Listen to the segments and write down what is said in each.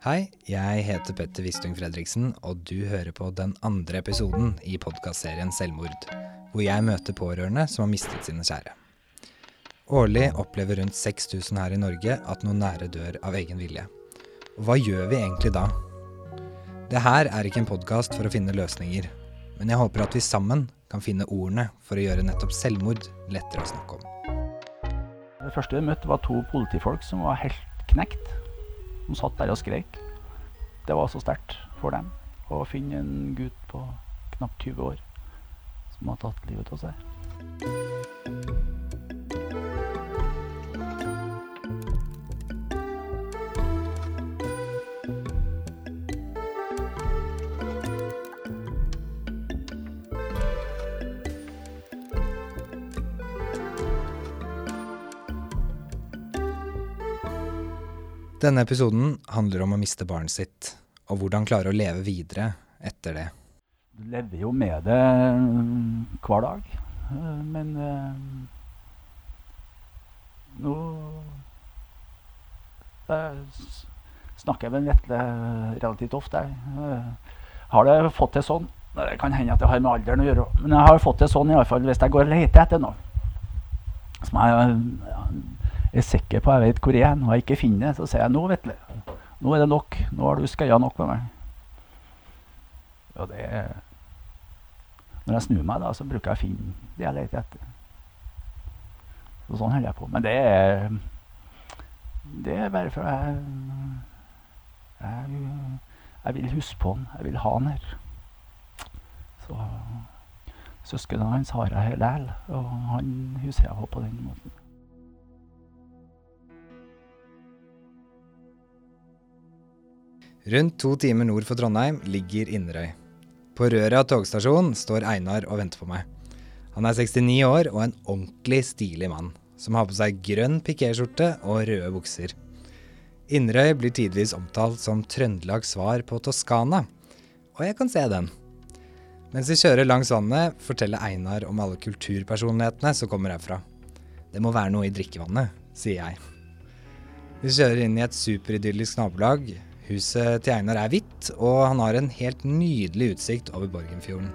Hei, jeg heter Petter Wistung Fredriksen, og du hører på den andre episoden i podkastserien Selvmord, hvor jeg møter pårørende som har mistet sine kjære. Årlig opplever rundt 6000 her i Norge at noen nære dør av egen vilje. Og hva gjør vi egentlig da? Det her er ikke en podkast for å finne løsninger, men jeg håper at vi sammen kan finne ordene for å gjøre nettopp selvmord lettere å snakke om. Det første jeg møtte, var to politifolk som var helt knekt. De satt der og skrek. Det var så sterkt for dem å finne en gutt på knapt 20 år som har tatt livet av seg. Denne episoden handler om å miste barnet sitt, og hvordan klare å leve videre etter det. Du lever jo med det mm, hver dag, eh, men eh, nå snakker jeg med Vetle relativt ofte. Jeg eh, har det fått det sånn. Det kan hende at det har med alderen å gjøre, men jeg har fått det sånn i alle fall hvis jeg går og leter etter noe. Som jeg er sikker på jeg vet hvor jeg er, og jeg ikke finner det, så sier jeg nå, Vetle. Nå er det nok. Nå har du skøya nok med meg. Og det Når jeg snur meg, da, så bruker jeg å finne det jeg leter etter. Så sånn holder jeg på. Men det er Det er bare for jeg jeg, jeg vil huske på han. Jeg vil ha han her. Så søsknene hans har jeg her likevel, og han husker jeg på på den måten. Rundt to timer nord for Trondheim ligger Inderøy. På Røra togstasjon står Einar og venter på meg. Han er 69 år og en ordentlig stilig mann, som har på seg grønn pikéskjorte og røde bukser. Inderøy blir tidvis omtalt som Trøndelags svar på Toskana, og jeg kan se den. Mens vi kjører langs vannet, forteller Einar om alle kulturpersonlighetene som kommer herfra. Det må være noe i drikkevannet, sier jeg. Vi kjører inn i et superidyllisk nabolag. Huset til Einar er hvitt, og han har en helt nydelig utsikt over Borgenfjorden.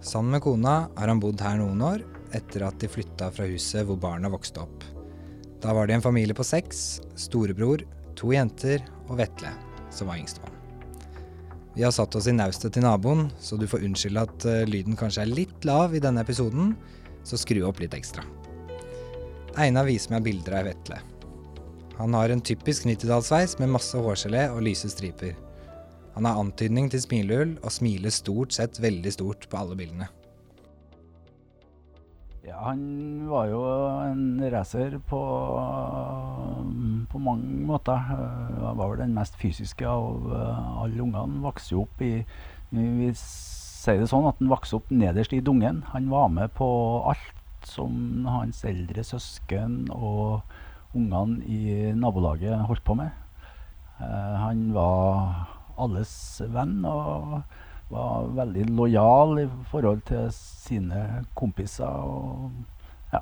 Sammen med kona har han bodd her noen år, etter at de flytta fra huset hvor barna vokste opp. Da var de en familie på seks, storebror, to jenter og Vetle, som var yngstemann. Vi har satt oss i naustet til naboen, så du får unnskylde at eh, lyden kanskje er litt lav i denne episoden, så skru opp litt ekstra. Einar viser meg bilder av Vetle. Han har en typisk 90-tallssveis med masse hårgelé og lyse striper. Han har antydning til smilehull og smiler stort sett veldig stort på alle bildene. Ja, han var jo en racer på, på mange måter. Han var vel den mest fysiske av eh, alle ungene. Vokste jo opp i Vi sier det sånn at han vokste opp nederst i dungen. Han var med på alt som hans eldre søsken og ungene i nabolaget holdt på med. Eh, Han var alles venn og var veldig lojal i forhold til sine kompiser. og ja,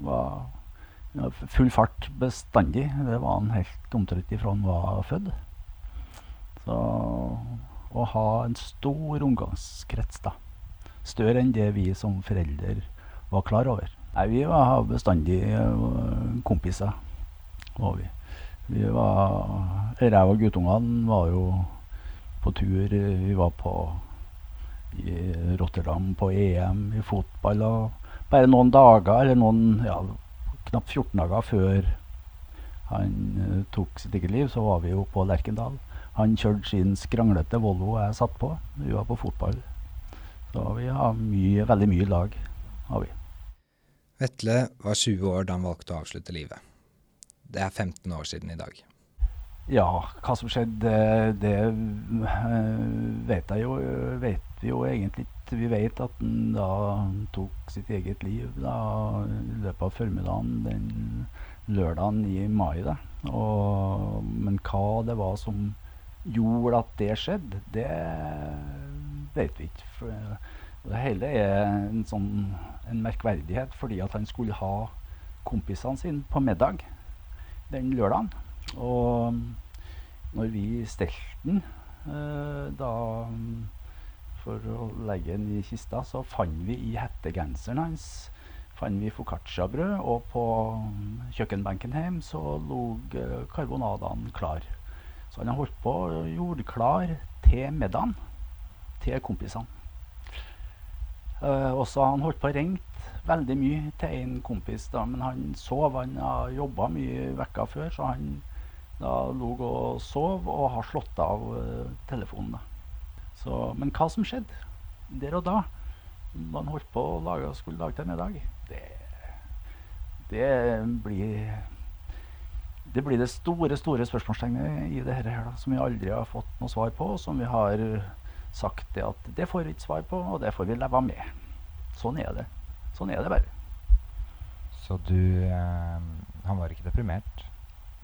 var full fart bestandig. Det var han helt omtrent ifra han var født. Så å ha en stor omgangskrets, da. Større enn det vi som foreldre var klar over. Nei, vi var bestandig øh, kompiser, var vi. Vi var Jeg og guttungene var jo på tur. Vi var på i Rotterdam på EM i fotball. Og bare noen dager, eller noen ja, knapt 14 dager før han eh, tok sitt eget liv, så var vi jo på Lerkendal. Han kjørte sin skranglete Volvo, jeg satt på. Vi var på fotball. Så vi har mye, veldig mye lag. har vi. Vetle var 20 år da han valgte å avslutte livet. Det er 15 år siden i dag. Ja, hva som skjedde, det eh, vet jeg jo vet vi jo egentlig ikke. Vi vet at han da tok sitt eget liv da, i løpet av formiddagen den lørdagen i mai. Da. Og, men hva det var som gjorde at det skjedde, det vet vi ikke. For det hele er en sånn en merkverdighet fordi at han skulle ha kompisene sine på middag den lørdagen. Og når vi stelte den eh, da for å legge den i kista, så fant vi i hettegenseren hans fant vi foccacciabrød, og på kjøkkenbenken hjemme så lå eh, karbonadene klar. Så han har holdt på jordklar til middagen til kompisene. Uh, også, har han holdt på å ringe veldig mye til en kompis, da, men han sov. Han har jobba mye vekka før, så han da lå og sov og har slått av uh, telefonen. Da. Så, men hva som skjedde der og da, da han holdt på å lage, skulle lage til middag, det, det blir det blir det store store spørsmålstegnet i det her, da, som vi aldri har fått noe svar på. Som vi har sagt det at det får vi ikke svar på, og det får vi leve med. Sånn er det. Sånn er det bare. Så du eh, Han var ikke deprimert?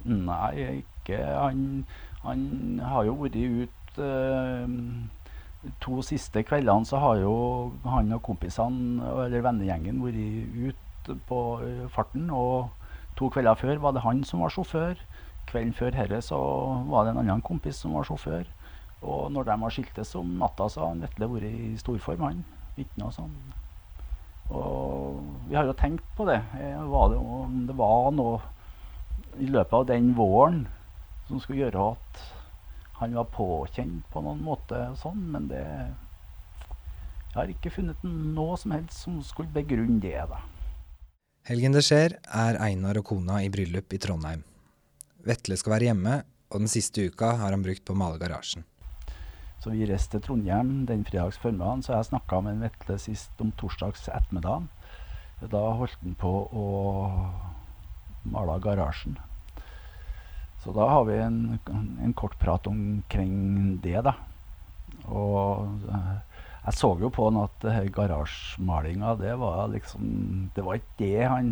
Nei, ikke Han, han har jo vært ut eh, To siste kveldene så har jo han og kompisene, eller vennegjengen, vært ute på eh, farten. Og to kvelder før var det han som var sjåfør. Kvelden før herre så var det en annen kompis som var sjåfør. Og når de har skiltes om natta, så har Vetle vært i storform, han. Ikke noe sånn. Og vi har jo tenkt på det. Eh, det om det var noe i løpet av den våren som skulle gjøre at han var påkjent på noen måte, og sånn, men det Jeg har ikke funnet noe som helst som skulle begrunne det. da. Helgen det skjer, er Einar og kona i bryllup i Trondheim. Vetle skal være hjemme, og den siste uka har han brukt på å male garasjen. Så vi reiste til Trondheim den fredags formiddagen, så jeg snakka med Vetle sist om torsdags ettermiddagen. Da holdt han på å male garasjen. Så da har vi en, en kort prat omkring det, da. Og eh, jeg så jo på han at garasjemalinga, det var liksom Det var ikke det han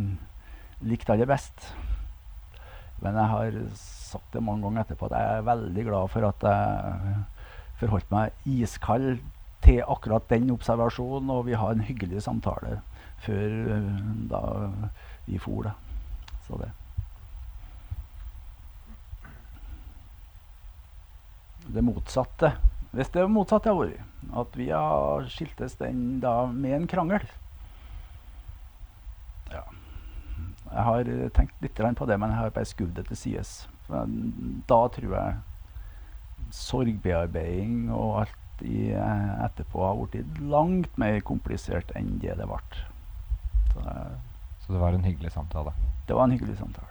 likte aller best. Men jeg har sagt det mange ganger etterpå at jeg er veldig glad for at jeg forholdt meg iskald til akkurat den observasjonen, og vi har en hyggelig samtale før uh, da vi for. Da. Så det. Det motsatte. Hvis det motsatt det har vært, at vi har skiltes den da med en krangel Ja. Jeg har tenkt litt på det, men jeg har bare skjøvet det til sides. Da tror jeg sorgbearbeiding og alt i, eh, etterpå har blitt langt mer komplisert enn det det ble. Så, Så, det var en hyggelig samtale? Det var en hyggelig samtale.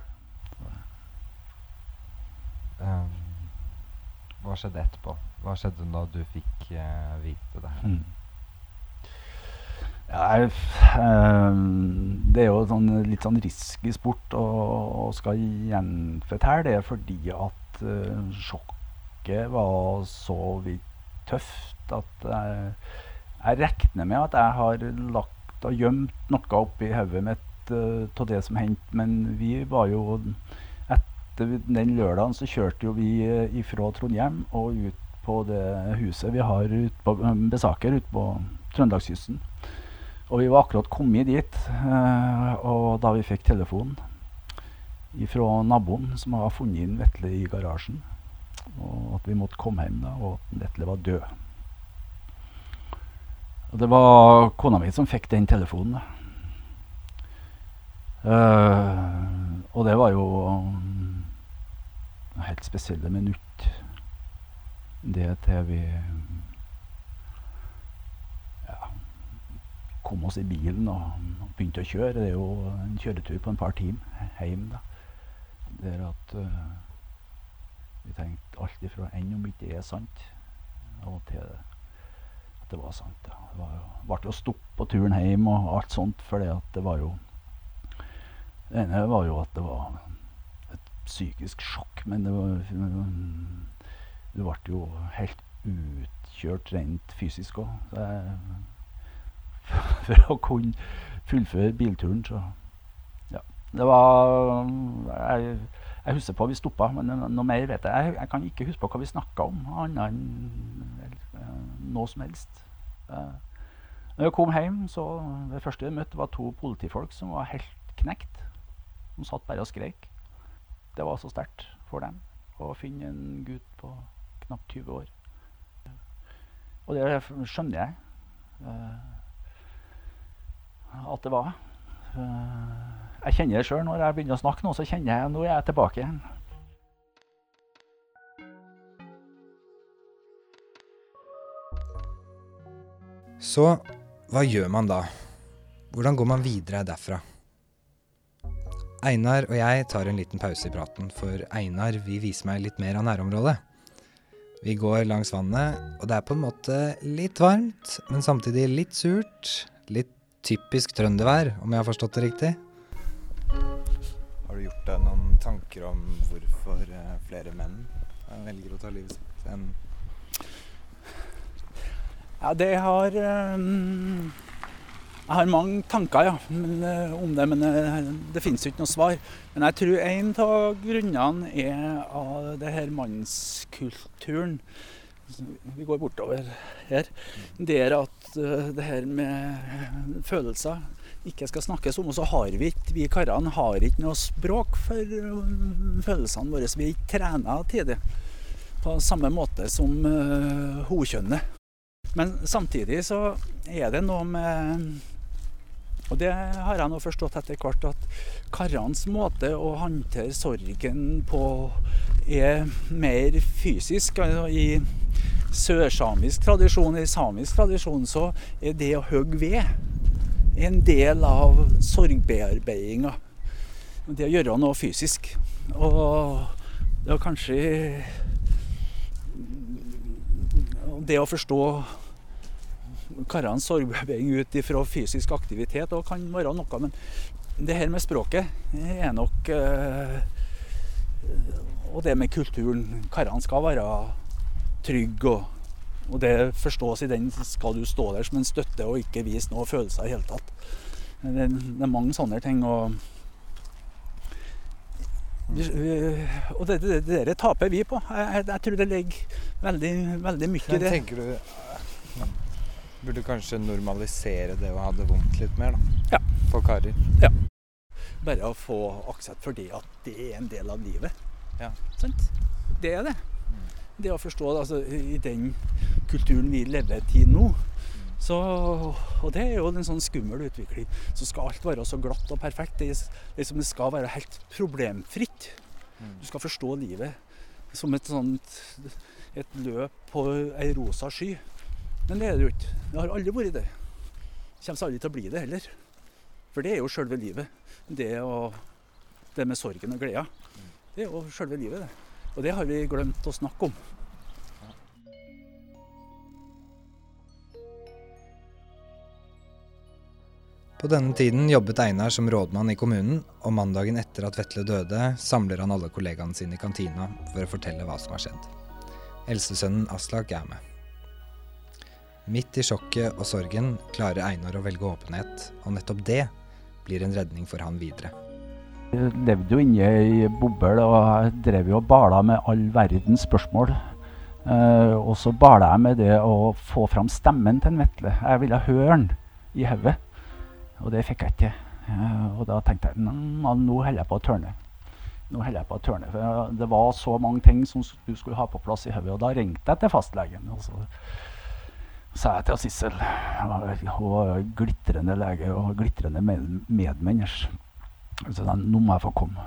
Um, hva skjedde etterpå? Hva skjedde da du fikk uh, vite det? Mm. Ja, um, det er jo sånn, litt sånn risky sport å, å skal gjenfortelle det fordi at uh, sjokk yrket var så vidt tøft at jeg, jeg regner med at jeg har lagt og gjemt noe oppi hodet mitt av uh, det som hendte. Men vi var jo Etter den lørdagen så kjørte jo vi eh, Trondheim og ut på det huset vi har ut på um, Besaker ute på Trøndelagskysten. Og vi var akkurat kommet dit, og da vi fikk telefonen fra naboen som har funnet inn Vetle i garasjen. Og at vi måtte komme hjem, da, og at Vetle var død. Og det var kona mi som fikk den telefonen. Uh, og det var jo um, helt spesielle minutt. Det til vi ja, kom oss i bilen og, begynte å kjøre. Det er jo en kjøretur på en par timer hjem. da. Der at uh, vi tenkte alt ifra enn om ikke det er sant, og til at det var sant. Ja. Det var jo, ble jo stopp på turen hjem og alt sånt, for det var jo Det ene var jo at det var et psykisk sjokk, men det var Du ble jo helt utkjørt rent fysisk òg. For å kunne fullføre bilturen, så Ja. Det var jeg, jeg husker på vi stoppa, men noe mer vet jeg. jeg. Jeg kan ikke huske på hva vi snakka om, annet enn uh, noe som helst. Uh, når jeg kom hjem, så det første jeg møtte, var to politifolk som var helt knekt. De satt bare og skrek. det var så sterkt for dem å finne en gutt på knapt 20 år. Og det skjønner jeg uh, at det var. Jeg kjenner det sjøl når jeg begynner å snakke nå, så kjenner jeg nå er jeg tilbake igjen. Så hva gjør man da? Hvordan går man videre derfra? Einar og jeg tar en liten pause i praten, for Einar vil vise meg litt mer av nærområdet. Vi går langs vannet, og det er på en måte litt varmt, men samtidig litt surt. Litt typisk trøndervær, om jeg har forstått det riktig. Du gjort deg noen tanker om hvorfor eh, flere menn velger å ta livet sitt enn Ja, det har um jeg har mange tanker ja, om det, men det finnes jo ikke noe svar. Men jeg tror en av grunnene er av det her mannskulturen. Vi går bortover her. Det er at det her med følelser ikke skal snakkes om. Og så har vi ikke, vi karene har ikke noe språk for følelsene våre. Vi er ikke trena det på samme måte som uh, hokjønnet. Men samtidig så er det noe med og det har jeg nå forstått etter hvert, at karenes måte å håndtere sorgen på er mer fysisk. Altså I sørsamisk tradisjon, i samisk tradisjon, så er det å hogge ved en del av sorgbearbeidinga. Det å gjøre noe fysisk. Og det å kanskje Det å forstå karenes sorgbearbeiding ut ifra fysisk aktivitet òg kan være noe. Men det her med språket er nok eh, Og det med kulturen. Karene skal være trygge. Og det forstås i den skal du stå der som en støtte og ikke vise noe følelser i hele tatt. Det, det er mange sånne ting. og og det, det, det, det taper vi på. Jeg, jeg, tror det ligger veldig, veldig mye i det. Tenker du Burde kanskje normalisere det å ha det vondt litt mer, da. Ja. For karer. Ja. Bare å få aksept for det at det er en del av livet. Ja. Sant? Det er det. Mm. Det å forstå altså, i den kulturen vi lever i nå. Så, og det er jo en sånn skummel utvikling. Så skal alt være så glatt og perfekt. Det, liksom, det skal være helt problemfritt. Du skal forstå livet som et sånt et løp på ei rosa sky. Men det er det jo ikke. Det har aldri vært det. Det kommer aldri til å bli det heller. For det er jo sjølve livet. Det, å, det med sorgen og gleda. Det er jo sjølve livet, det. Og det har vi glemt å snakke om. På denne tiden jobbet Einar som rådmann i kommunen, og mandagen etter at Vetle døde, samler han alle kollegaene sine i kantina for å fortelle hva som har skjedd. Eldstesønnen Aslak er med. Midt i sjokket og sorgen klarer Einar å velge åpenhet, og nettopp det blir en redning for han videre. Jeg levde jo inne i boble og drev jo og bala med all verdens spørsmål. Uh, og så bala jeg med det å få fram stemmen til en Vetle. Jeg ville høre han i hodet, og det fikk jeg ikke. Uh, og da tenkte jeg nå holder jeg på å tørne. Nå holder jeg på å tørne. For det var så mange ting som du skulle ha på plass i hodet. Og da ringte jeg til fastlegen. Og så sa jeg til Sissel. Hun var glitrende lege og glitrende medmenneske. Så sa nå må jeg få komme.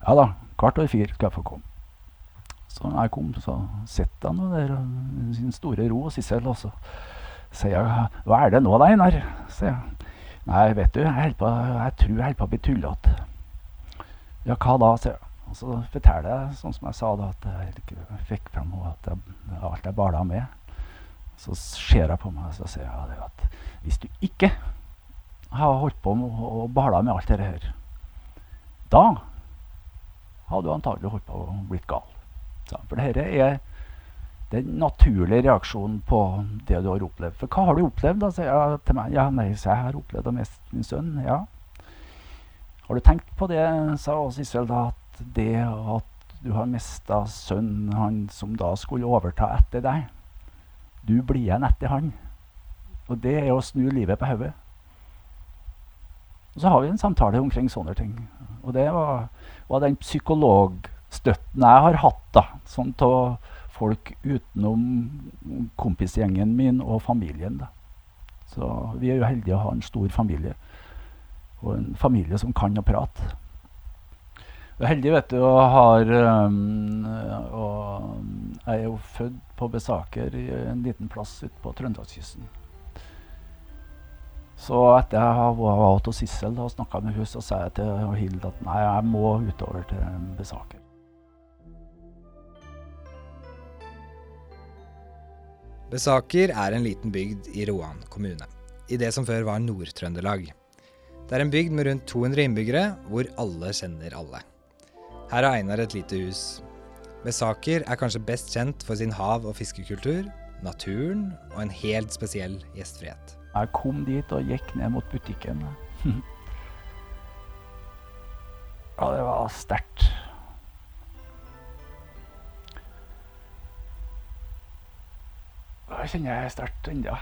Ja da, kvart over fire skal jeg få komme. Så jeg kom, så sitter han der i sin store ro, Sissel, og så sier jeg 'Hva er det nå, da, Einar?' sier jeg. 'Nei, vet du, jeg, på, jeg tror jeg holder på å bli tullete'. 'Ja, hva da?' sier jeg. Og så forteller jeg sånn som jeg sa, da, at jeg fikk fram at jeg, alt jeg bala med. Så ser jeg på meg og så sier jeg at hvis du ikke har holdt på med å bala med alt dette her, da hadde du antagelig holdt på å blitt gal. For dette er den naturlige reaksjonen på det du har opplevd. For hva har du opplevd? Da sier jeg til meg. Ja, nei, så jeg har opplevd å miste min sønn. Ja. Har du tenkt på det, sa Sissel, da, at det at du har mista sønnen, han som da skulle overta etter deg du blir igjen etter han. Og det er å snu livet på hodet. Og så har vi en samtale omkring sånne ting. Og det var, var den psykologstøtten jeg har hatt, da, sånn av folk utenom kompisgjengen min og familien. da. Så vi er jo heldige å ha en stor familie, og en familie som kan å prate. Jeg er heldig vet du, og har um, og Jeg er jo født på Besaker, i en liten plass ute på Trøndelagskysten. Så etter jeg var hos Sissel og snakka med henne, så sa jeg til Hild at nei, jeg må utover til Besaker. Besaker er en liten bygd i Roan kommune, i det som før var Nord-Trøndelag. Det er en bygd med rundt 200 innbyggere, hvor alle kjenner alle. Her har Einar et lite hus. Besaker er kanskje best kjent for sin hav- og fiskekultur, naturen og en helt spesiell gjestfrihet. Jeg kom dit og gikk ned mot butikken. ja, det var sterkt. Det kjenner jeg sterkt ennå.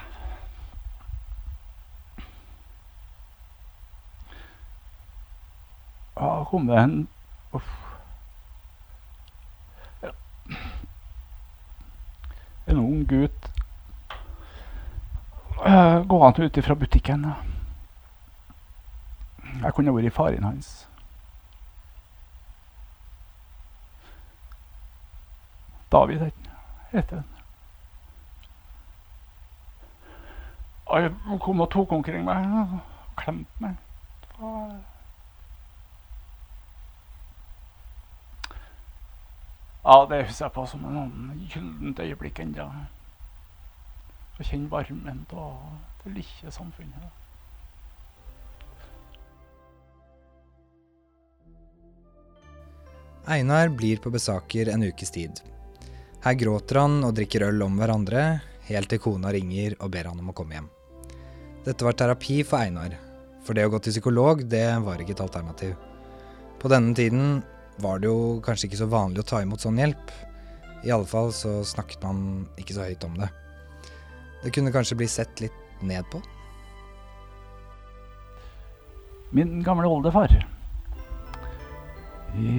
Ja, kom det en Uff. En ung gutt uh, gående ut fra butikken. Jeg kunne vært faren hans. David heter han. Han kom og tok omkring meg og klemte meg. Ja, det husker jeg på som en gyllent øyeblikk ennå. Å kjenne varmen av det lille samfunnet. Einar blir på Besaker en ukes tid. Her gråter han og drikker øl om hverandre, helt til kona ringer og ber han om å komme hjem. Dette var terapi for Einar, for det å gå til psykolog, det var ikke et alternativ. På denne tiden var det jo kanskje ikke så vanlig å ta imot sånn hjelp. I alle fall så snakket man ikke så høyt om det. Det kunne kanskje bli sett litt ned på. Min gamle oldefar i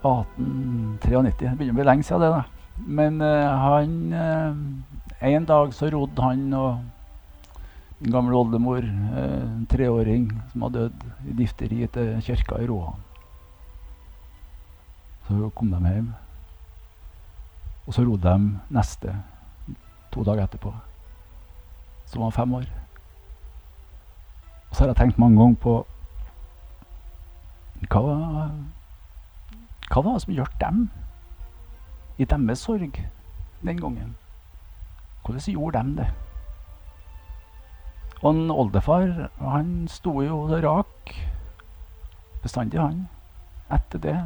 1893 Det begynner å bli lenge siden det, da. Men uh, han uh, En dag så rodde han og min gamle oldemor, uh, en treåring som hadde dødd i difteri til kirka i Roan. Så kom de hjem. Og så rodde de neste to dager etterpå, som var fem år. Og så har jeg tenkt mange ganger på hva, hva var det som hjalp dem i deres sorg den gangen? Hvordan gjorde de det? Og en oldefar han sto jo rak bestandig, han, etter det.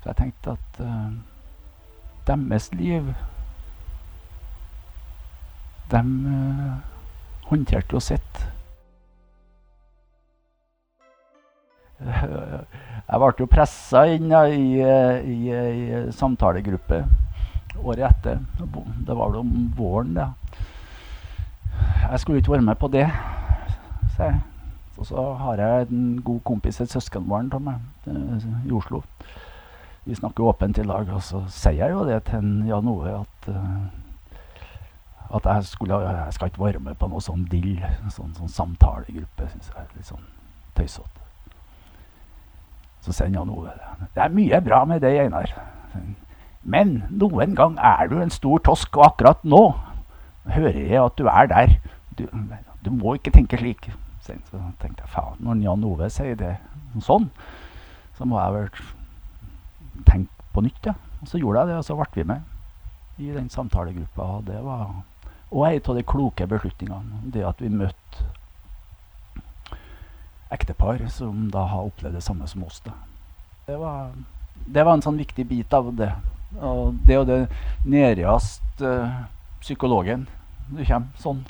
Så jeg tenkte at uh, deres liv De uh, håndterte jo sitt. Jeg ble jo pressa inn i, i, i, samtalegruppe året etter. Det var vel om våren, det. Jeg skulle ikke være med på det, sa jeg. Og så har jeg en god kompis, et søskenbarn av meg, i Oslo vi snakker åpent i lag, og så sier jeg jo det til Jan Ove at, at jeg, skulle, jeg skal ikke være med på noe sånn dill, sånn, sånn samtalegruppe. Syns jeg er litt sånn tøysete. Så sender han Ove det. Det er mye bra med deg, Einar. Men noen gang er du en stor tosk, og akkurat nå hører jeg at du er der. Du, du må ikke tenke slik. Så tenkte jeg faen, når Jan Ove sier det sånn, så må jeg vel tenke på nytt. Ja. Og så gjorde jeg det, og så ble vi med i den samtalegruppa. Og det var og en av de kloke beslutningene. Det at vi møtte ektepar som da har opplevd det samme som oss. Da. Det, var, det var en sånn viktig bit av det. Og det jo det nærmeste uh, psykologen du kommer sånn.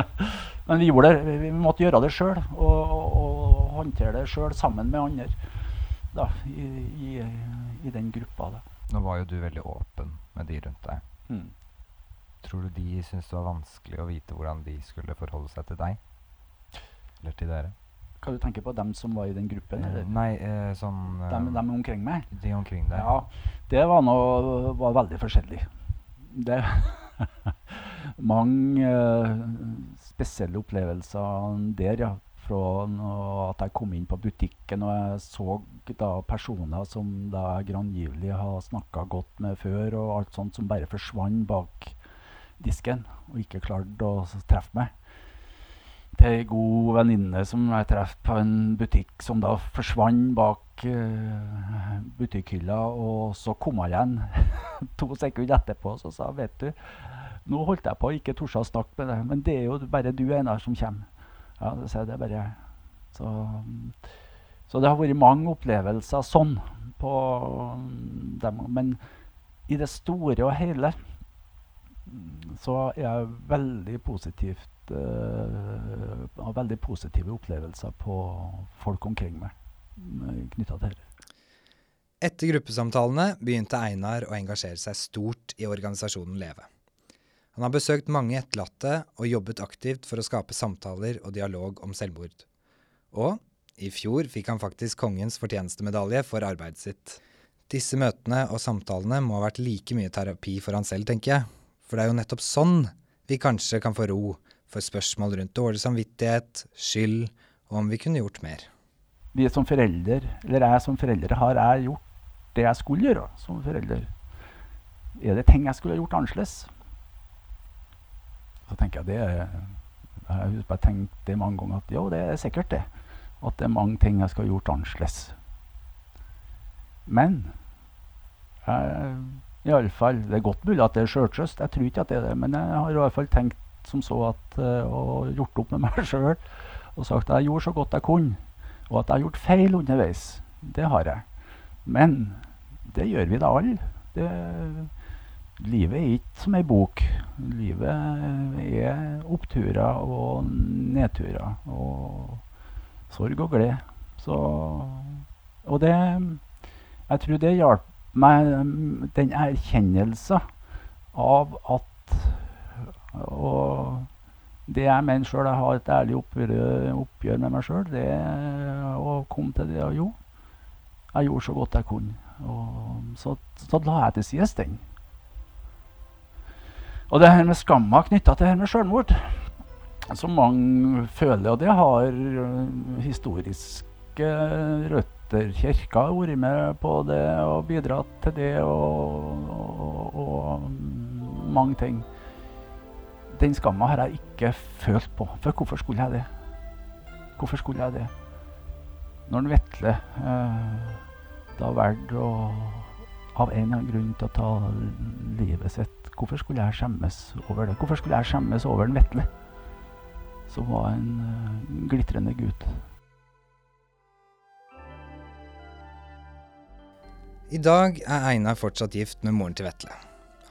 Men vi gjorde det, vi måtte gjøre det sjøl og, og, og, håndtere det sjøl sammen med andre da, i, i, i, den gruppa. Da. Nå var jo du veldig åpen med de rundt deg. Mm. Tror du de syntes det var vanskelig å vite hvordan de skulle forholde seg til deg? Eller til dere? Hva du tenker på? Dem som var i den gruppen? Eh, Eller? Nei, eh, sånn eh, Dem, dem omkring meg? De omkring deg. Ja, det var, noe, var veldig forskjellig. Det Mange eh, spesielle opplevelser der, ja. Fra at jeg kom inn på butikken og jeg så da personer som da jeg grangivelig har snakka godt med før, og alt sånt som bare forsvant bak disken og ikke klarte å treffe meg. Til ei god venninne som jeg traff på en butikk, som da forsvant bak uh, butikkhylla, og så kom hun igjen to sekunder etterpå og sa vet du, nå holdt jeg på ikke torde å snakke med deg, men det er jo bare du Einar som kommer. Ja, det sier jeg, det bare så, så det har vært mange opplevelser sånn på mm, dem. Men i det store og hele så er jeg veldig positivt uh, har veldig positive opplevelser på folk omkring meg knytta til dette. Etter gruppesamtalene begynte Einar å engasjere seg stort i organisasjonen Leve. Han har besøkt mange etterlatte og jobbet aktivt for å skape samtaler og dialog om selvmord. Og i fjor fikk han faktisk Kongens fortjenestemedalje for arbeidet sitt. Disse møtene og samtalene må ha vært like mye terapi for han selv, tenker jeg. For det er jo nettopp sånn vi kanskje kan få ro for spørsmål rundt dårlig samvittighet, skyld, og om vi kunne gjort mer. Vi som forelder, eller jeg som foreldre har jeg gjort det jeg skulle gjøre som forelder? Er det ting jeg skulle ha gjort annerledes? Så tenker jeg det Jeg har bare tenkt det mange ganger at jo, det er sikkert det. At det er mange ting jeg skal ha gjort annerledes. Men jeg, i alle fall, Det er godt mulig at det er sjøltrøst, jeg tror ikke at det er det. Men jeg har i hvert fall tenkt som så at, eh, og gjort opp med meg sjøl og sagt at jeg gjorde så godt jeg kunne. Og at jeg har gjort feil underveis, det har jeg. Men det gjør vi da alle. Livet er ikke som ei bok. Livet er oppturer og nedturer. Og sorg og glede. Så Og det Jeg tror det hjalp meg, mm, den erkjennelse av at Og det jeg mener sjøl, jeg har et ærlig oppgjør, oppgjør med meg sjøl, det å komme til det og jo. Jeg gjorde så godt jeg kunne. Og så, så la jeg til side den. Og det her med skamma knytta til det her med sjølmord, som mange føler, og det har øh, historiske røtter. Kirka har vært med på det og bidratt til det og, og, og mange ting. Den skamma har jeg ikke følt på. For hvorfor skulle jeg det? Hvorfor skulle jeg det? Når en Vetle eh, da valgte å av en eller annen grunn til å ta livet sitt, hvorfor skulle jeg skjemmes over det? Hvorfor skulle jeg skjemmes over en Vetle, som var en eh, glitrende gutt? I dag er Einar fortsatt gift med moren til Vetle.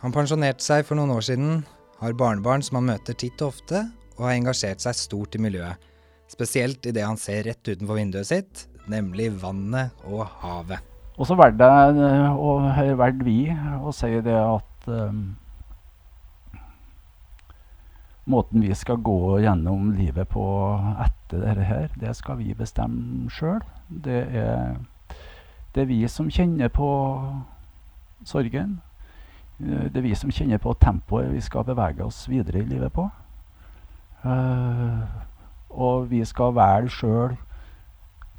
Han pensjonerte seg for noen år siden, har barnebarn som han møter titt og ofte, og har engasjert seg stort i miljøet. Spesielt i det han ser rett utenfor vinduet sitt, nemlig vannet og havet. Og så valgte det, valgt vi, å si det at um, Måten vi skal gå gjennom livet på etter dette det skal vi bestemme sjøl. Det, er- det er vi som kjenner på sorgen. Eh, Det er vi som kjenner på tempoet vi skal bevege oss videre i livet på. Uh, og vi skal velge sjøl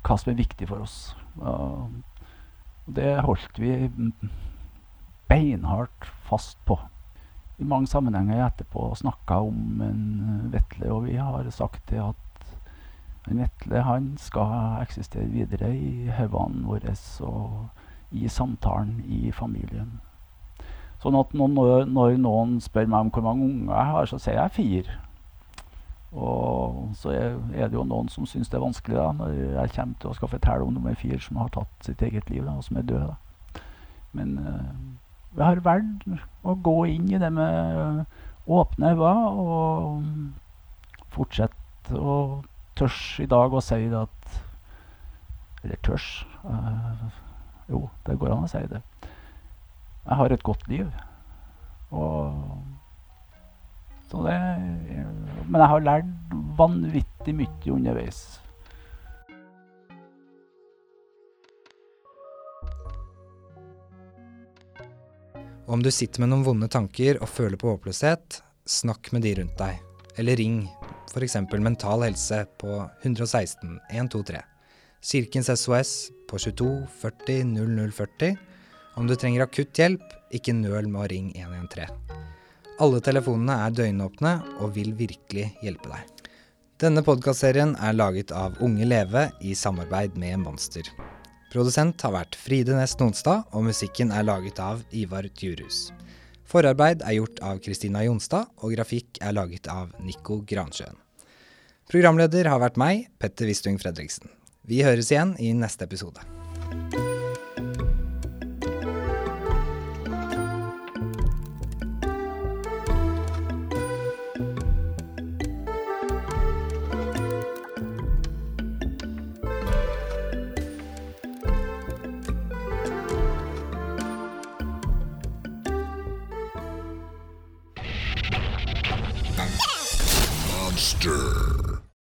hva som er viktig for oss. Uh, det holdt vi beinhardt fast på. I mange sammenhenger etterpå snakka om en Vetle, og vi har sagt det at en Vetle han skal eksistere videre i hodene våre og i samtalen i familien. Sånn at når, når- noen spør meg om hvor mange unger jeg har, så sier jeg fire. Og så er det jo noen som syns det er vanskelig da, når jeg kommer til å skal fortelle om nummer fire som har tatt sitt eget liv, da, og som er død. Da. Men øh, jeg har valgt å gå inn i det med åpne øyne og fortsette å tørs i dag å si at Eller tørs uh, Jo, det går an å si det. Jeg har et godt liv. Og det, men jeg har lært vanvittig mye underveis. Om du sitter med noen vonde tanker og føler på håpløshet, snakk med de rundt deg. Eller ring f.eks. Mental Helse på 116 123. Kirkens SOS på 22 40 0040. Om du trenger akutt hjelp, ikke nøl med å ringe 113. Alle telefonene er døgnåpne og vil virkelig hjelpe deg. Denne podkastserien er laget av Unge Leve i samarbeid med Monster. Produsent har vært Fride Næss Nonstad, og musikken er laget av Ivar Djurhus. Forarbeid er gjort av Kristina Jonstad, og grafikk er laget av Nico Gransjøen. Programleder har vært meg, Petter Wistung Fredriksen. Vi høres igjen i neste episode.